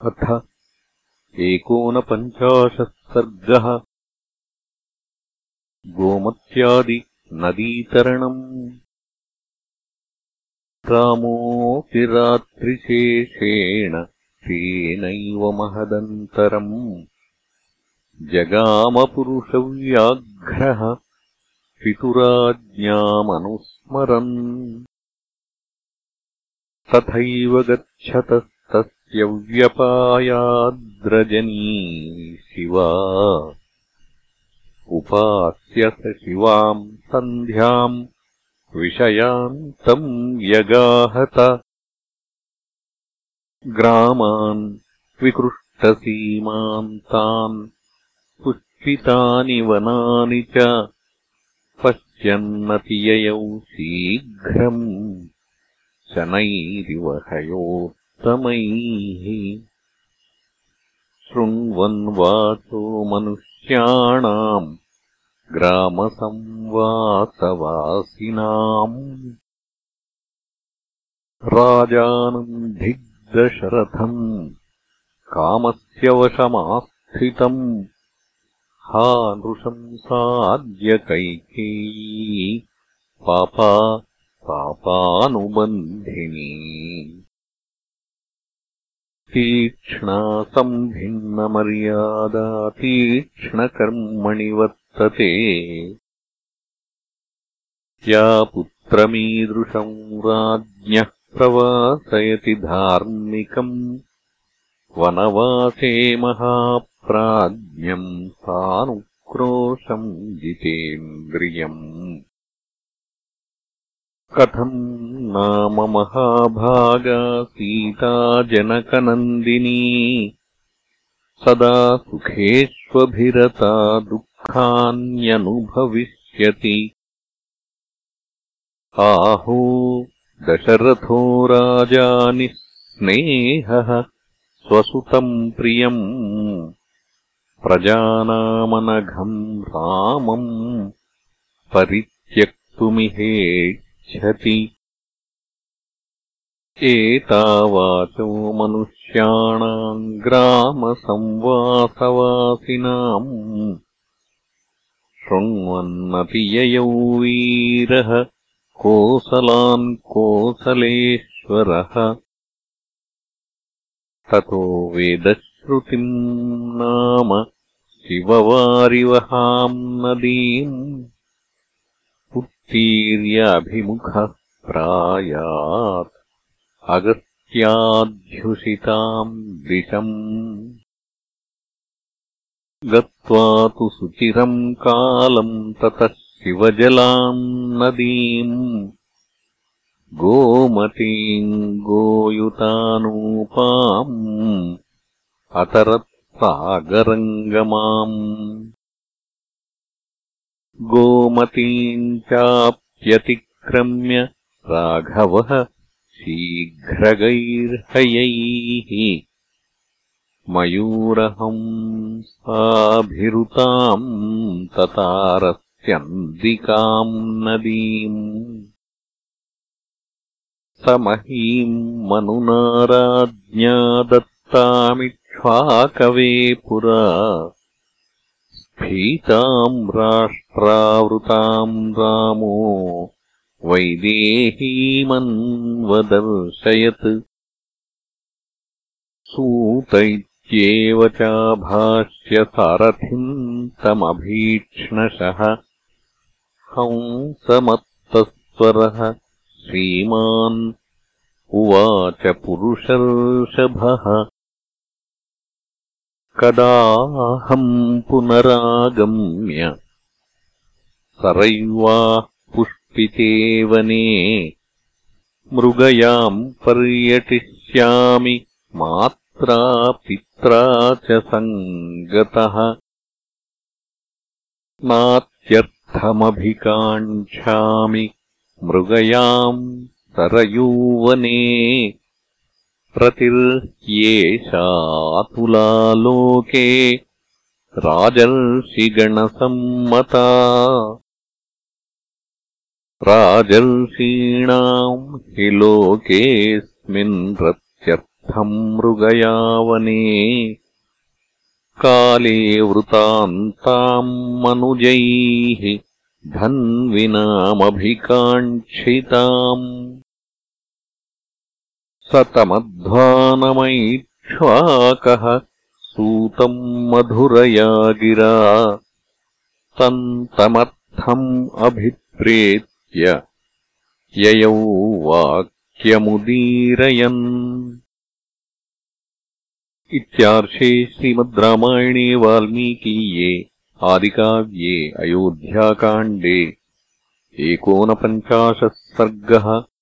अथ एकोनपञ्चाशः सर्गः गोमत्यादिनदीतरणम् रामोऽपि रात्रिशेषेण तेनैव महदन्तरम्। जगामपुरुषव्याघ्रः पितुराज्ञामनुस्मरन्। तथैव गच्छतस्तस्य व्यपायाद्रजनी शिवा। उपास्य स शिवाम् सन्ध्याम् विषयान्तम् व्यगाहत। ग्रामान् विकृष्टसीमान्तान् पुष्पितानि वनानि च पश्यन्नतिययौ शीघ्रम् शनैरिवहयो तमैः शृण्वन्वाचो मनुष्याणाम् ग्रामसंवासवासिनाम् राजानम् धिग्दशरथम् कामस्य वशमास्थितम् हा नृशंसाद्य कैकेयी पापा पापानुबन्धिनी तीक्ष्णा सम्भिन्नमर्यादा तीक्ष्णकर्मणि वर्तते। या पुत्रमीदृशम् राज्ञः प्रवासयति धार्मिकम्। वनवासे महाप्राज्ञम् सानुक्रोशम् जितेन्द्रियम् कथम् नाम महाभागा सीता जनकनन्दिनी? सदा सुखेष्वभिरता दुःखान्यनुभविष्यति। आहो दशरथो राजानिस्नेहः स्वसुतम् प्रियम्। प्रजानामनघम् रामम् परित्यक्तुमिहे एतावाचो मनुष्याणाम् ग्रामसंवासवासिनाम् शृण्वन्नपि ययौ वीरः कोसलान् कोसलेश्वरः। ततो वेदश्रुतिम् नाम शिववारिवहाम् नदीम् उत्तीर्याभिमुखः प्रायात् अगत्याध्युषिताम् दिशम् गत्वा तु सुचिरम् कालम् ततः शिवजलाम् नदीम् गोमतीम् गोयुतानूपाम् अतरत्सागरङ्गमाम् गोमतीम् चाप्यतिक्रम्य राघवः शीघ्रगैर्हयैः मयूरहम् साभिरुताम् ततारस्यन्दिकाम् नदीम् स महीम् मनुनाराज्ञा दत्तामिक्ष्वाकवे पुरा भीताम् राष्ट्रावृताम् रामो वैदेहीमन्वदर्शयत् सूत इत्येव चाभाष्यसारथिम् तमभीक्ष्णशः। हंसमत्तस्वरः श्रीमान् उवाच पुरुषर्षभः कदाहम् पुनरागम्य सरैवाः पुष्पिते वने मृगयाम् पर्यटिष्यामि मात्रा पित्रा च सङ्गतः नात्यर्थमभिकाङ्क्षामि मृगयाम् सरयूवने प्रतिर्ह्येषातुलालोके राजर्षिगणसम्मता राजर्षीणाम् हि लोकेऽस्मिन् रत्यर्थ तमर्थम् मृगयावने। काले वृतान्ताम् मनुजैः धन्विनामभिकाङ्क्षिताम् स तमध्वानमैक्ष्वाकः सूतम् मधुरया गिरा तम् तमर्थम् अभिप्रेत्य ययौ वाक्यमुदीरयन्। इत्यार्षे श्रीमद् रामायणे वाल्मीकीये आदिकाव्ये अयोध्याकाण्डे एकोनपञ्चाशः सर्गः